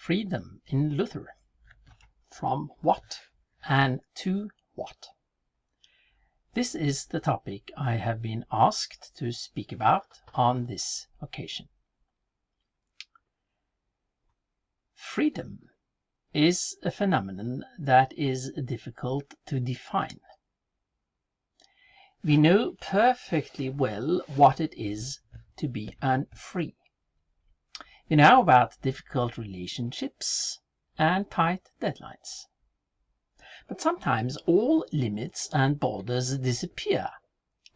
freedom in Luther. From what and to what? This is the topic I have been asked to speak about on this occasion. Freedom is a phenomenon that is difficult to define. We know perfectly well what it is to be unfree. We know about difficult relationships and tight deadlines. But sometimes all limits and borders disappear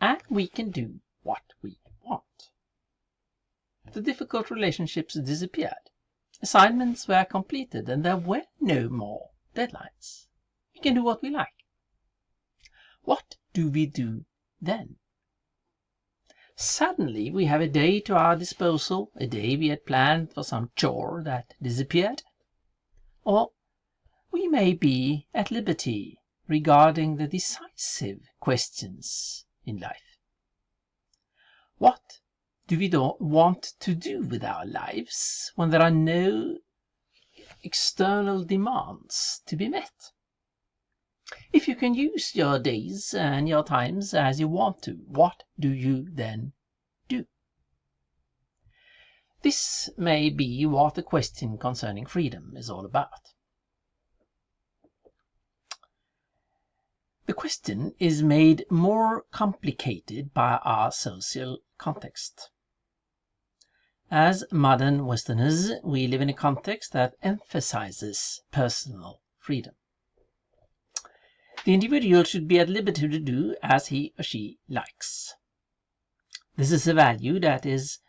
and we can do what we want. The difficult relationships disappeared. Assignments were completed and there were no more deadlines. We can do what we like. What do we do then? Suddenly we have a day to our disposal, a day we had planned for some chore that disappeared. Or we may be at liberty regarding the decisive questions in life. What do we want to do with our lives when there are no external demands to be met? If you can use your days and your times as you want to, what do you then do? This may be what the question concerning freedom is all about. The question is made more complicated by our social context. As modern Westerners, we live in a context that emphasizes personal freedom. The individual should be at liberty to do as he or she likes. This is a value that is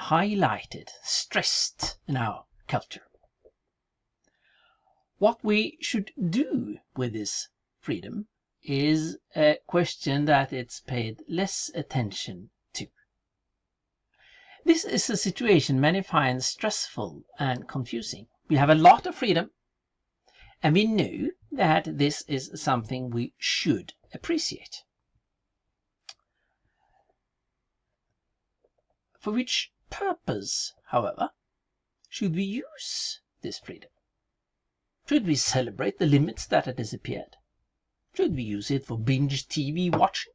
highlighted, stressed in our culture. What we should do with this freedom is a question that it's paid less attention to. This is a situation many find stressful and confusing. We have a lot of freedom and we know that this is something we should appreciate. For which purpose, however, should we use this freedom? Should we celebrate the limits that have disappeared? Should we use it for binge TV watching?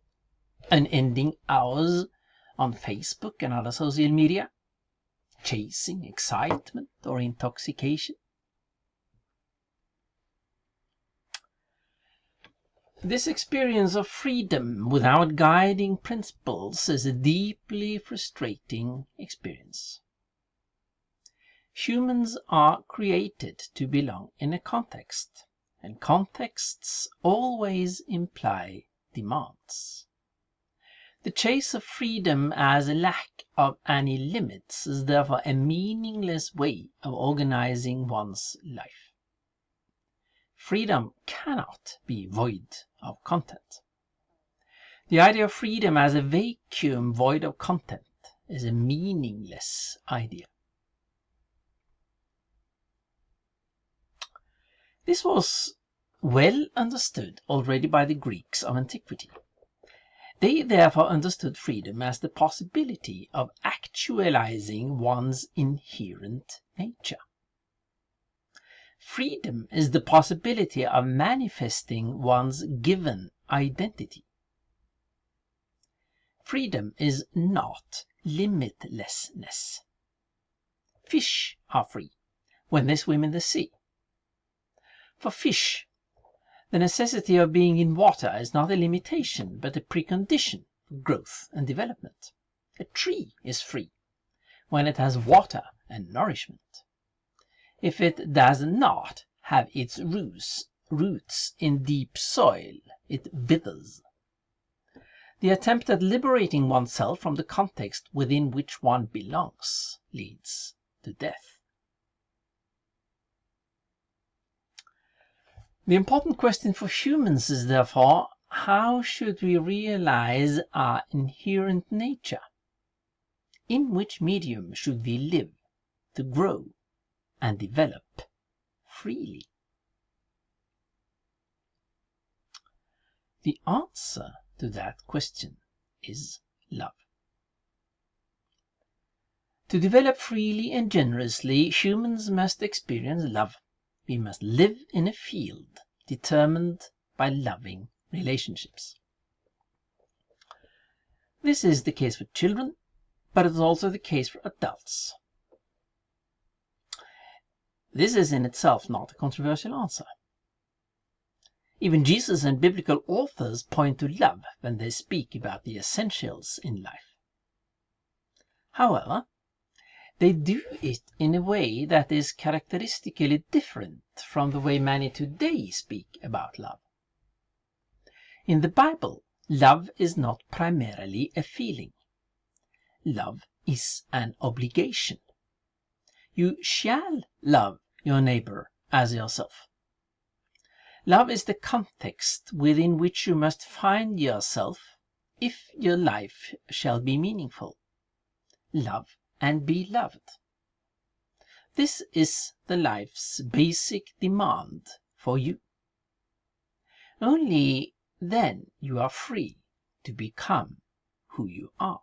Unending hours on Facebook and other social media? Chasing excitement or intoxication? This experience of freedom without guiding principles is a deeply frustrating experience. Humans are created to belong in a context, and contexts always imply demands. The chase of freedom as a lack of any limits is therefore a meaningless way of organizing one's life. Freedom cannot be void of content. The idea of freedom as a vacuum void of content is a meaningless idea. This was well understood already by the Greeks of antiquity. They therefore understood freedom as the possibility of actualizing one's inherent nature. Freedom is the possibility of manifesting one's given identity. Freedom is not limitlessness. Fish are free when they swim in the sea. For fish, the necessity of being in water is not a limitation but a precondition for growth and development. A tree is free when it has water and nourishment. If it does not have its roots, roots in deep soil, it withers. The attempt at liberating oneself from the context within which one belongs leads to death. The important question for humans is therefore, how should we realize our inherent nature? In which medium should we live to grow and develop freely? The answer to that question is love. To develop freely and generously, humans must experience love. We must live in a field determined by loving relationships. This is the case for children, but it is also the case for adults. This is in itself not a controversial answer. Even Jesus and biblical authors point to love when they speak about the essentials in life. However, they do it in a way that is characteristically different from the way many today speak about love. In the Bible, love is not primarily a feeling. Love is an obligation. You shall love your neighbor as yourself. Love is the context within which you must find yourself if your life shall be meaningful. Love and be loved. This is the life's basic demand for you. Only then you are free to become who you are.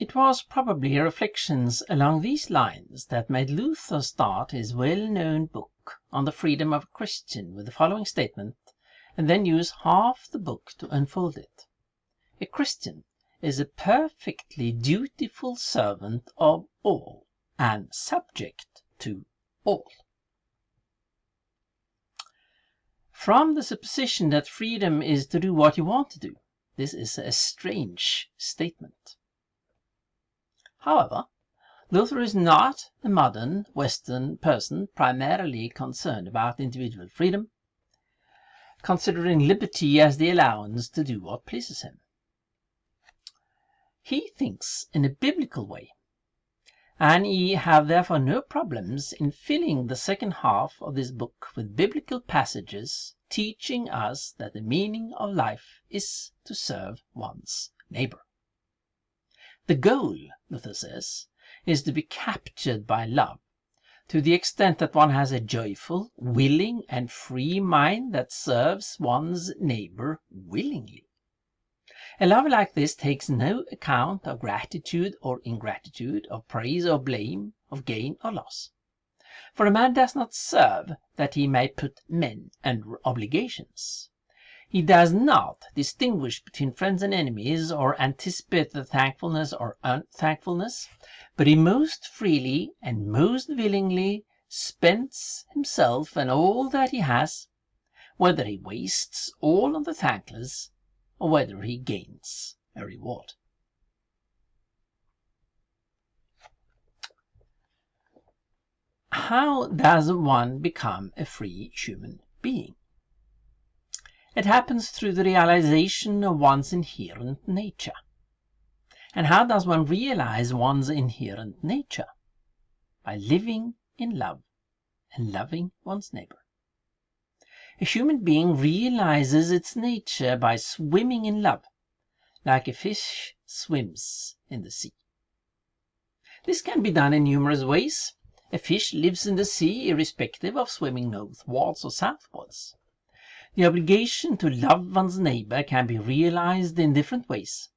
It was probably reflections along these lines that made Luther start his well known book on the freedom of a Christian with the following statement, and then use half the book to unfold it. A Christian is a perfectly dutiful servant of all, and subject to all. From the supposition that freedom is to do what you want to do, this is a strange statement. However, Luther is not a modern Western person primarily concerned about individual freedom, considering liberty as the allowance to do what pleases him. He thinks in a biblical way, and he have therefore no problems in filling the second half of this book with biblical passages teaching us that the meaning of life is to serve one's neighbor. The goal, Says, is to be captured by love, to the extent that one has a joyful, willing, and free mind that serves one's neighbor willingly. A love like this takes no account of gratitude or ingratitude, of praise or blame, of gain or loss. For a man does not serve that he may put men under obligations. He does not distinguish between friends and enemies, or anticipate the thankfulness or unthankfulness, but he most freely and most willingly spends himself and all that he has, whether he wastes all on the thankless or whether he gains a reward. How does one become a free human being? It happens through the realization of one's inherent nature. And how does one realize one's inherent nature? By living in love and loving one's neighbor. A human being realizes its nature by swimming in love, like a fish swims in the sea. This can be done in numerous ways. A fish lives in the sea irrespective of swimming northwards or southwards. The obligation to love one's neighbor can be realized in different ways.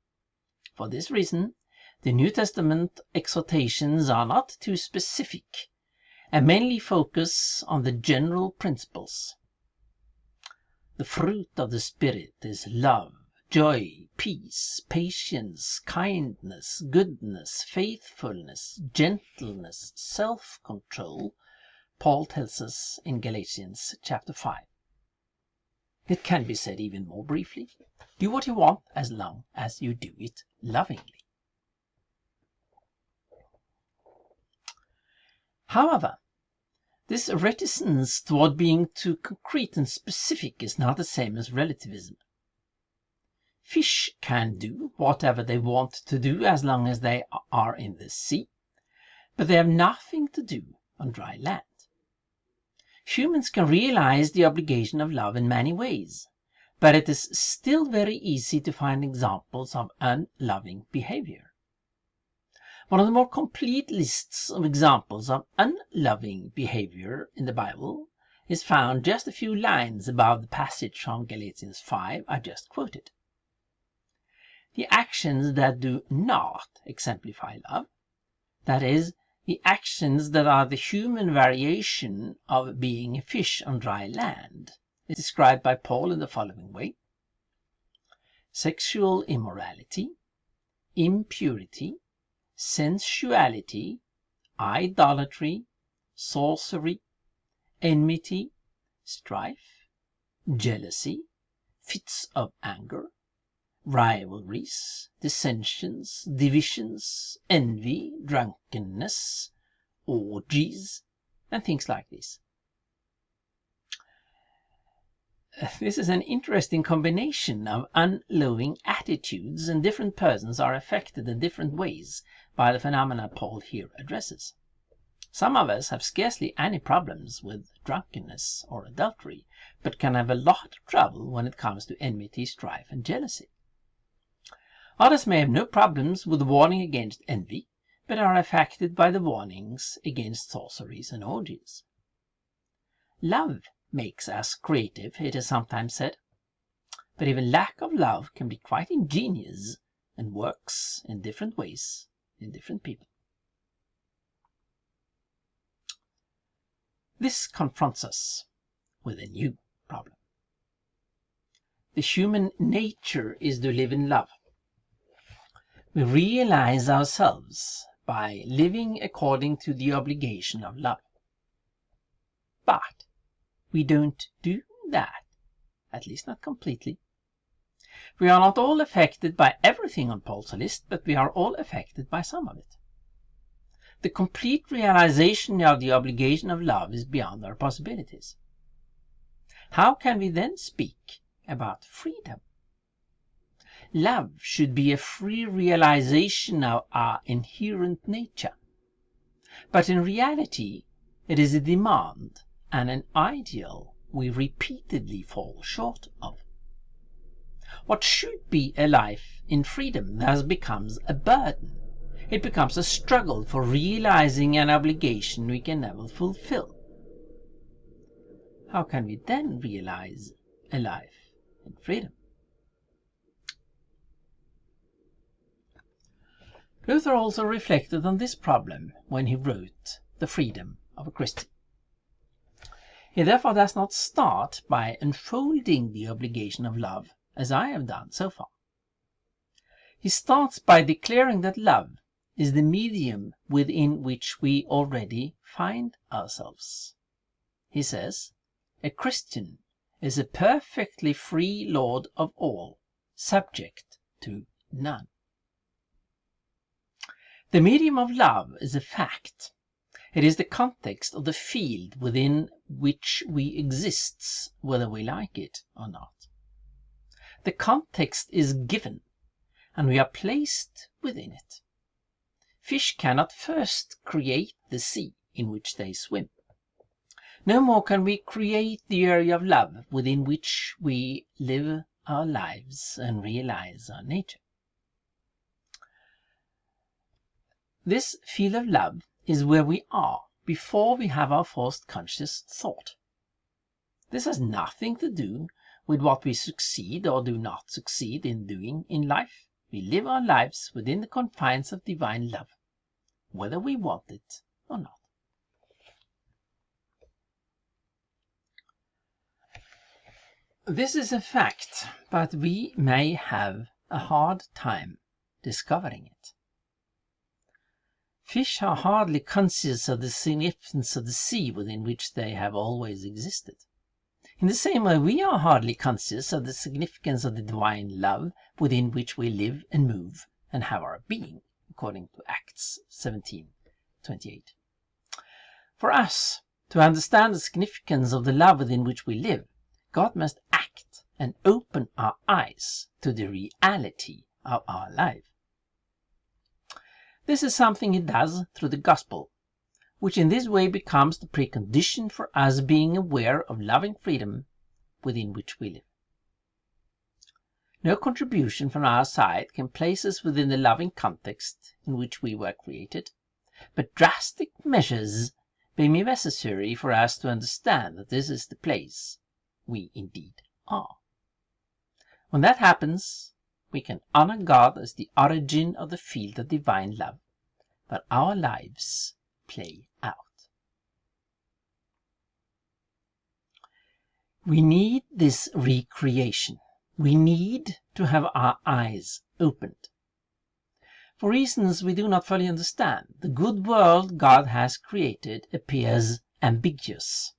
For this reason, the New Testament exhortations are not too specific, and mainly focus on the general principles. The fruit of the Spirit is love, joy, peace, patience, kindness, goodness, faithfulness, gentleness, self control, Paul tells us in Galatians chapter 5. It can be said even more briefly do what you want as long as you do it lovingly. However, this reticence toward being too concrete and specific is not the same as relativism. Fish can do whatever they want to do as long as they are in the sea, but they have nothing to do on dry land. Humans can realize the obligation of love in many ways, but it is still very easy to find examples of unloving behavior. One of the more complete lists of examples of unloving behavior in the Bible is found just a few lines above the passage from Galatians 5 I just quoted. the actions that do not exemplify love, that is, the actions that are the human variation of being a fish on dry land, is described by Paul in the following way: sexual immorality, impurity, sensuality, idolatry, sorcery, enmity, strife, jealousy, fits of anger, rivalries, dissensions, divisions, envy, drunkenness, orgies, and things like this. This is an interesting combination of unloving attitudes, and different persons are affected in different ways by the phenomena Paul here addresses. Some of us have scarcely any problems with drunkenness or adultery, but can have a lot of trouble when it comes to enmity, strife, and jealousy. Others may have no problems with the warning against envy, but are affected by the warnings against sorceries and orgies. Love makes us creative, it is sometimes said, but even lack of love can be quite ingenious and works in different ways in different people. This confronts us with a new problem. The human nature is to live in love. We realize ourselves by living according to the obligation of love. But we don't do that, at least not completely. We are not all affected by everything on Paul's list, but we are all affected by some of it. The complete realization of the obligation of love is beyond our possibilities. How can we then speak about freedom? Love should be a free realization of our inherent nature. But in reality, it is a demand and an ideal we repeatedly fall short of. What should be a life in freedom thus becomes a burden. It becomes a struggle for realizing an obligation we can never fulfill. How can we then realize a life in freedom? Luther also reflected on this problem when he wrote The Freedom of a Christian. He therefore does not start by unfolding the obligation of love, as I have done so far. He starts by declaring that love is the medium within which we already find ourselves. He says, a Christian is a perfectly free lord of all, subject to none. The medium of love is a fact. It is the context of the field within which we exist, whether we like it or not. The context is given, and we are placed within it. Fish cannot first create the sea in which they swim. No more can we create the area of love within which we live our lives and realize our nature. This field of love is where we are before we have our first conscious thought. This has nothing to do with what we succeed or do not succeed in doing in life. We live our lives within the confines of divine love, whether we want it or not. This is a fact, but we may have a hard time discovering it. Fish are hardly conscious of the significance of the sea within which they have always existed. In the same way we are hardly conscious of the significance of the divine love within which we live and move and have our being, according to Acts 17:28. For us to understand the significance of the love within which we live, God must act and open our eyes to the reality of our life. This is something he does through the Gospel, which in this way becomes the precondition for us being aware of loving freedom within which we live. No contribution from our side can place us within the loving context in which we were created, but drastic measures may be necessary for us to understand that this is the place we indeed are. When that happens, we can honor God as the origin of the field of divine love, but our lives play out. We need this recreation. We need to have our eyes opened. For reasons we do not fully understand, the good world God has created appears ambiguous,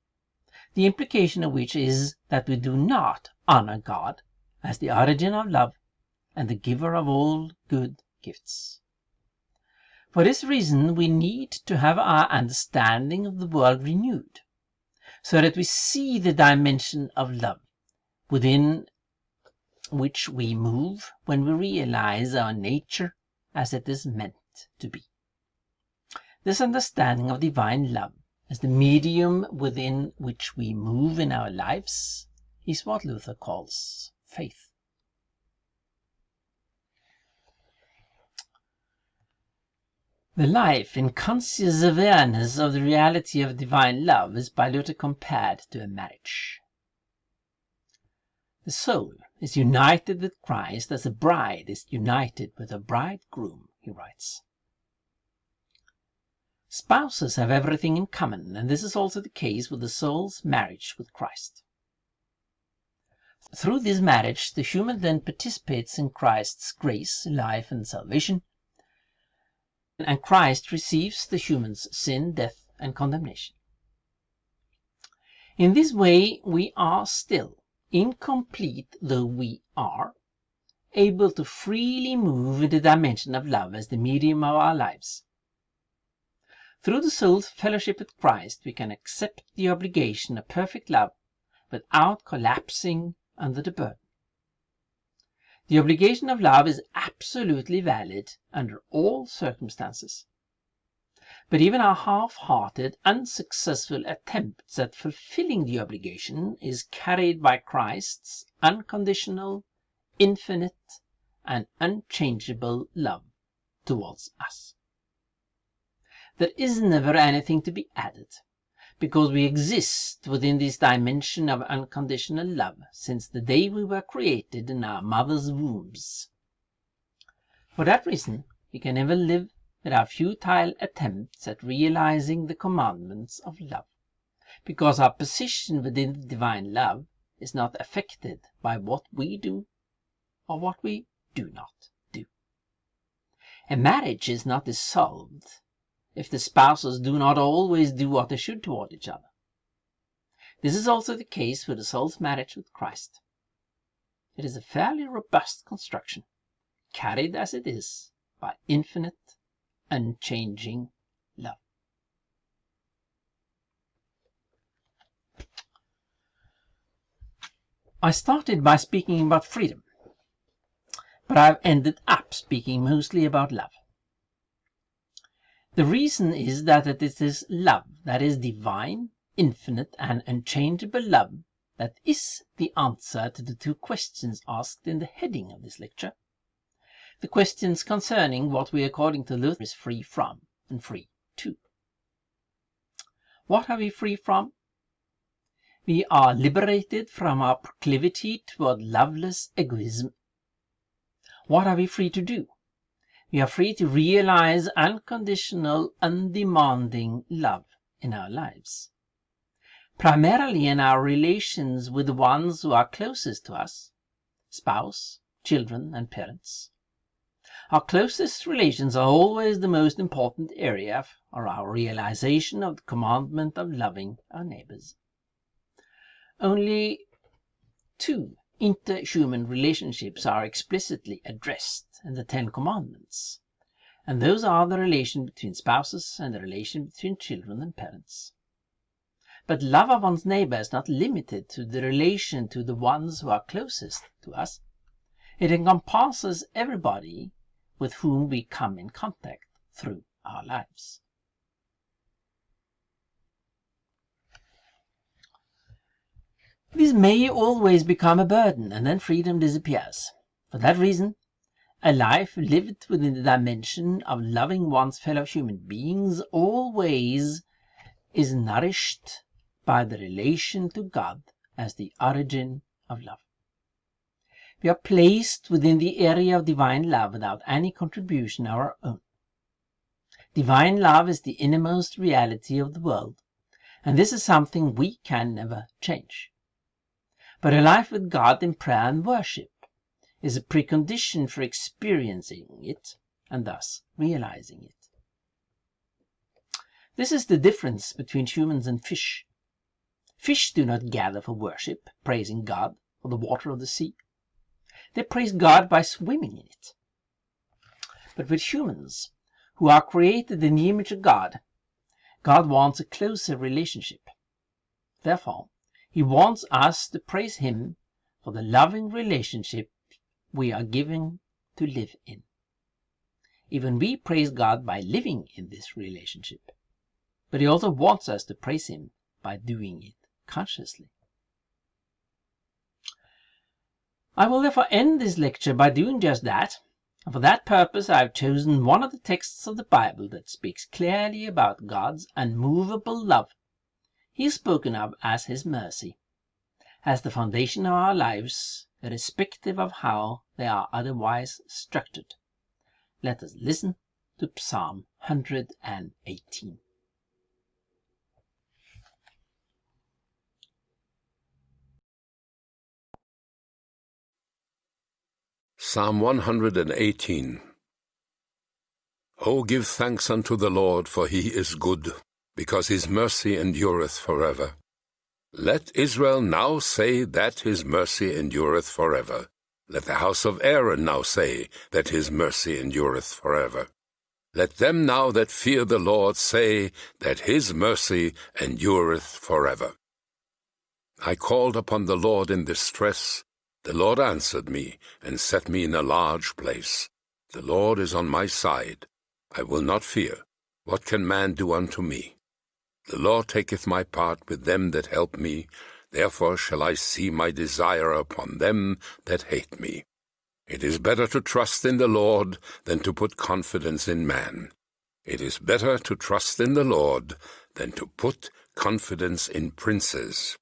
the implication of which is that we do not honor God as the origin of love and the giver of all good gifts. For this reason we need to have our understanding of the world renewed, so that we see the dimension of love within which we move when we realize our nature as it is meant to be. This understanding of divine love as the medium within which we move in our lives is what Luther calls faith. The life in conscious awareness of the reality of divine love is by Luther compared to a marriage. The soul is united with Christ as a bride is united with a bridegroom, he writes. Spouses have everything in common, and this is also the case with the soul's marriage with Christ. Through this marriage the human then participates in Christ's grace, life, and salvation, and Christ receives the human's sin, death, and condemnation. In this way we are still, incomplete though we are, able to freely move in the dimension of love as the medium of our lives. Through the soul's fellowship with Christ we can accept the obligation of perfect love without collapsing under the burden. The obligation of love is absolutely valid under all circumstances. But even our half-hearted, unsuccessful attempts at fulfilling the obligation is carried by Christ's unconditional, infinite, and unchangeable love towards us. There is never anything to be added because we exist within this dimension of unconditional love since the day we were created in our mother's wombs. For that reason we can never live with our futile attempts at realizing the commandments of love, because our position within the divine love is not affected by what we do or what we do not do. A marriage is not dissolved if the spouses do not always do what they should toward each other. This is also the case with the soul's marriage with Christ. It is a fairly robust construction, carried as it is by infinite, unchanging love. I started by speaking about freedom, but I've ended up speaking mostly about love. The reason is that it is love, that is divine, infinite, and unchangeable love, that is the answer to the two questions asked in the heading of this lecture. The questions concerning what we according to Luther is free from and free to. What are we free from? We are liberated from our proclivity toward loveless egoism. What are we free to do? We are free to realize unconditional, undemanding love in our lives. Primarily in our relations with the ones who are closest to us spouse, children, and parents. Our closest relations are always the most important area for our realization of the commandment of loving our neighbors. Only two interhuman relationships are explicitly addressed in the Ten Commandments, and those are the relation between spouses and the relation between children and parents. But love of one's neighbor is not limited to the relation to the ones who are closest to us. It encompasses everybody with whom we come in contact through our lives. This may always become a burden, and then freedom disappears. For that reason, a life lived within the dimension of loving one's fellow human beings always is nourished by the relation to God as the origin of love. We are placed within the area of divine love without any contribution of our own. Divine love is the innermost reality of the world, and this is something we can never change. But a life with God in prayer and worship is a precondition for experiencing it and thus realizing it. This is the difference between humans and fish. Fish do not gather for worship, praising God for the water of the sea. They praise God by swimming in it. But with humans, who are created in the image of God, God wants a closer relationship. Therefore, He wants us to praise Him for the loving relationship we are given to live in. Even we praise God by living in this relationship. But He also wants us to praise Him by doing it consciously. I will therefore end this lecture by doing just that, and for that purpose I have chosen one of the texts of the Bible that speaks clearly about God's unmovable love. He is spoken of as His mercy, as the foundation of our lives, irrespective of how they are otherwise structured. Let us listen to Psalm 118. Psalm 118 O give thanks unto the Lord, for he is good, because his mercy endureth forever. Let Israel now say that his mercy endureth forever. Let the house of Aaron now say that his mercy endureth forever. Let them now that fear the Lord say that his mercy endureth forever. I called upon the Lord in distress. The Lord answered me, and set me in a large place. The Lord is on my side. I will not fear. What can man do unto me? The Lord taketh my part with them that help me. Therefore shall I see my desire upon them that hate me. It is better to trust in the Lord than to put confidence in man. It is better to trust in the Lord than to put confidence in princes.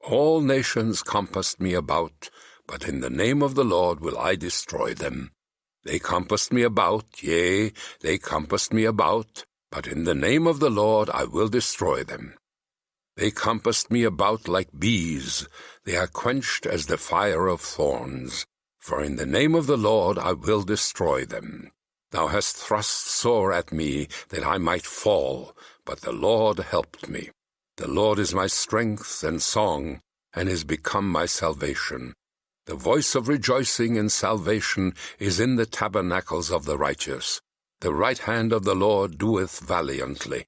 All nations compassed me about, but in the name of the Lord will I destroy them. They compassed me about, yea, they compassed me about, but in the name of the Lord I will destroy them. They compassed me about like bees, they are quenched as the fire of thorns. For in the name of the Lord I will destroy them. Thou hast thrust sore at me, that I might fall, but the Lord helped me. The Lord is my strength and song, and is become my salvation. The voice of rejoicing and salvation is in the tabernacles of the righteous. The right hand of the Lord doeth valiantly.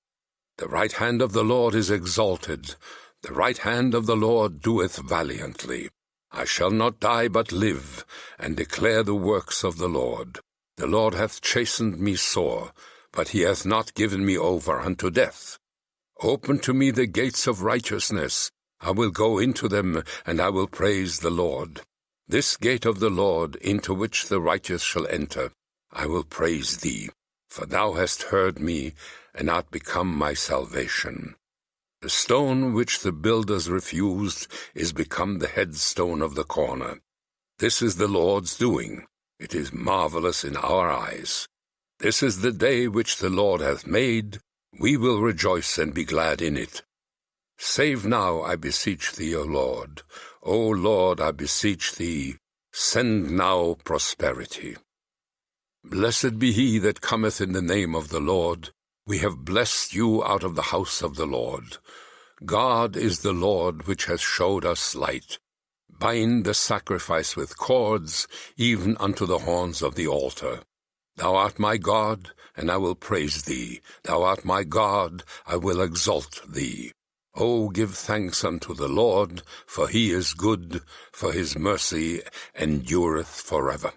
The right hand of the Lord is exalted. The right hand of the Lord doeth valiantly. I shall not die but live, and declare the works of the Lord. The Lord hath chastened me sore, but he hath not given me over unto death. Open to me the gates of righteousness. I will go into them, and I will praise the Lord. This gate of the Lord, into which the righteous shall enter, I will praise thee. For thou hast heard me, and art become my salvation. The stone which the builders refused is become the headstone of the corner. This is the Lord's doing. It is marvelous in our eyes. This is the day which the Lord hath made. We will rejoice and be glad in it. Save now, I beseech thee, O Lord. O Lord, I beseech thee, send now prosperity. Blessed be he that cometh in the name of the Lord. We have blessed you out of the house of the Lord. God is the Lord which hath showed us light. Bind the sacrifice with cords, even unto the horns of the altar. Thou art my God, and I will praise thee. Thou art my God, I will exalt thee. O give thanks unto the Lord, for he is good, for his mercy endureth forever.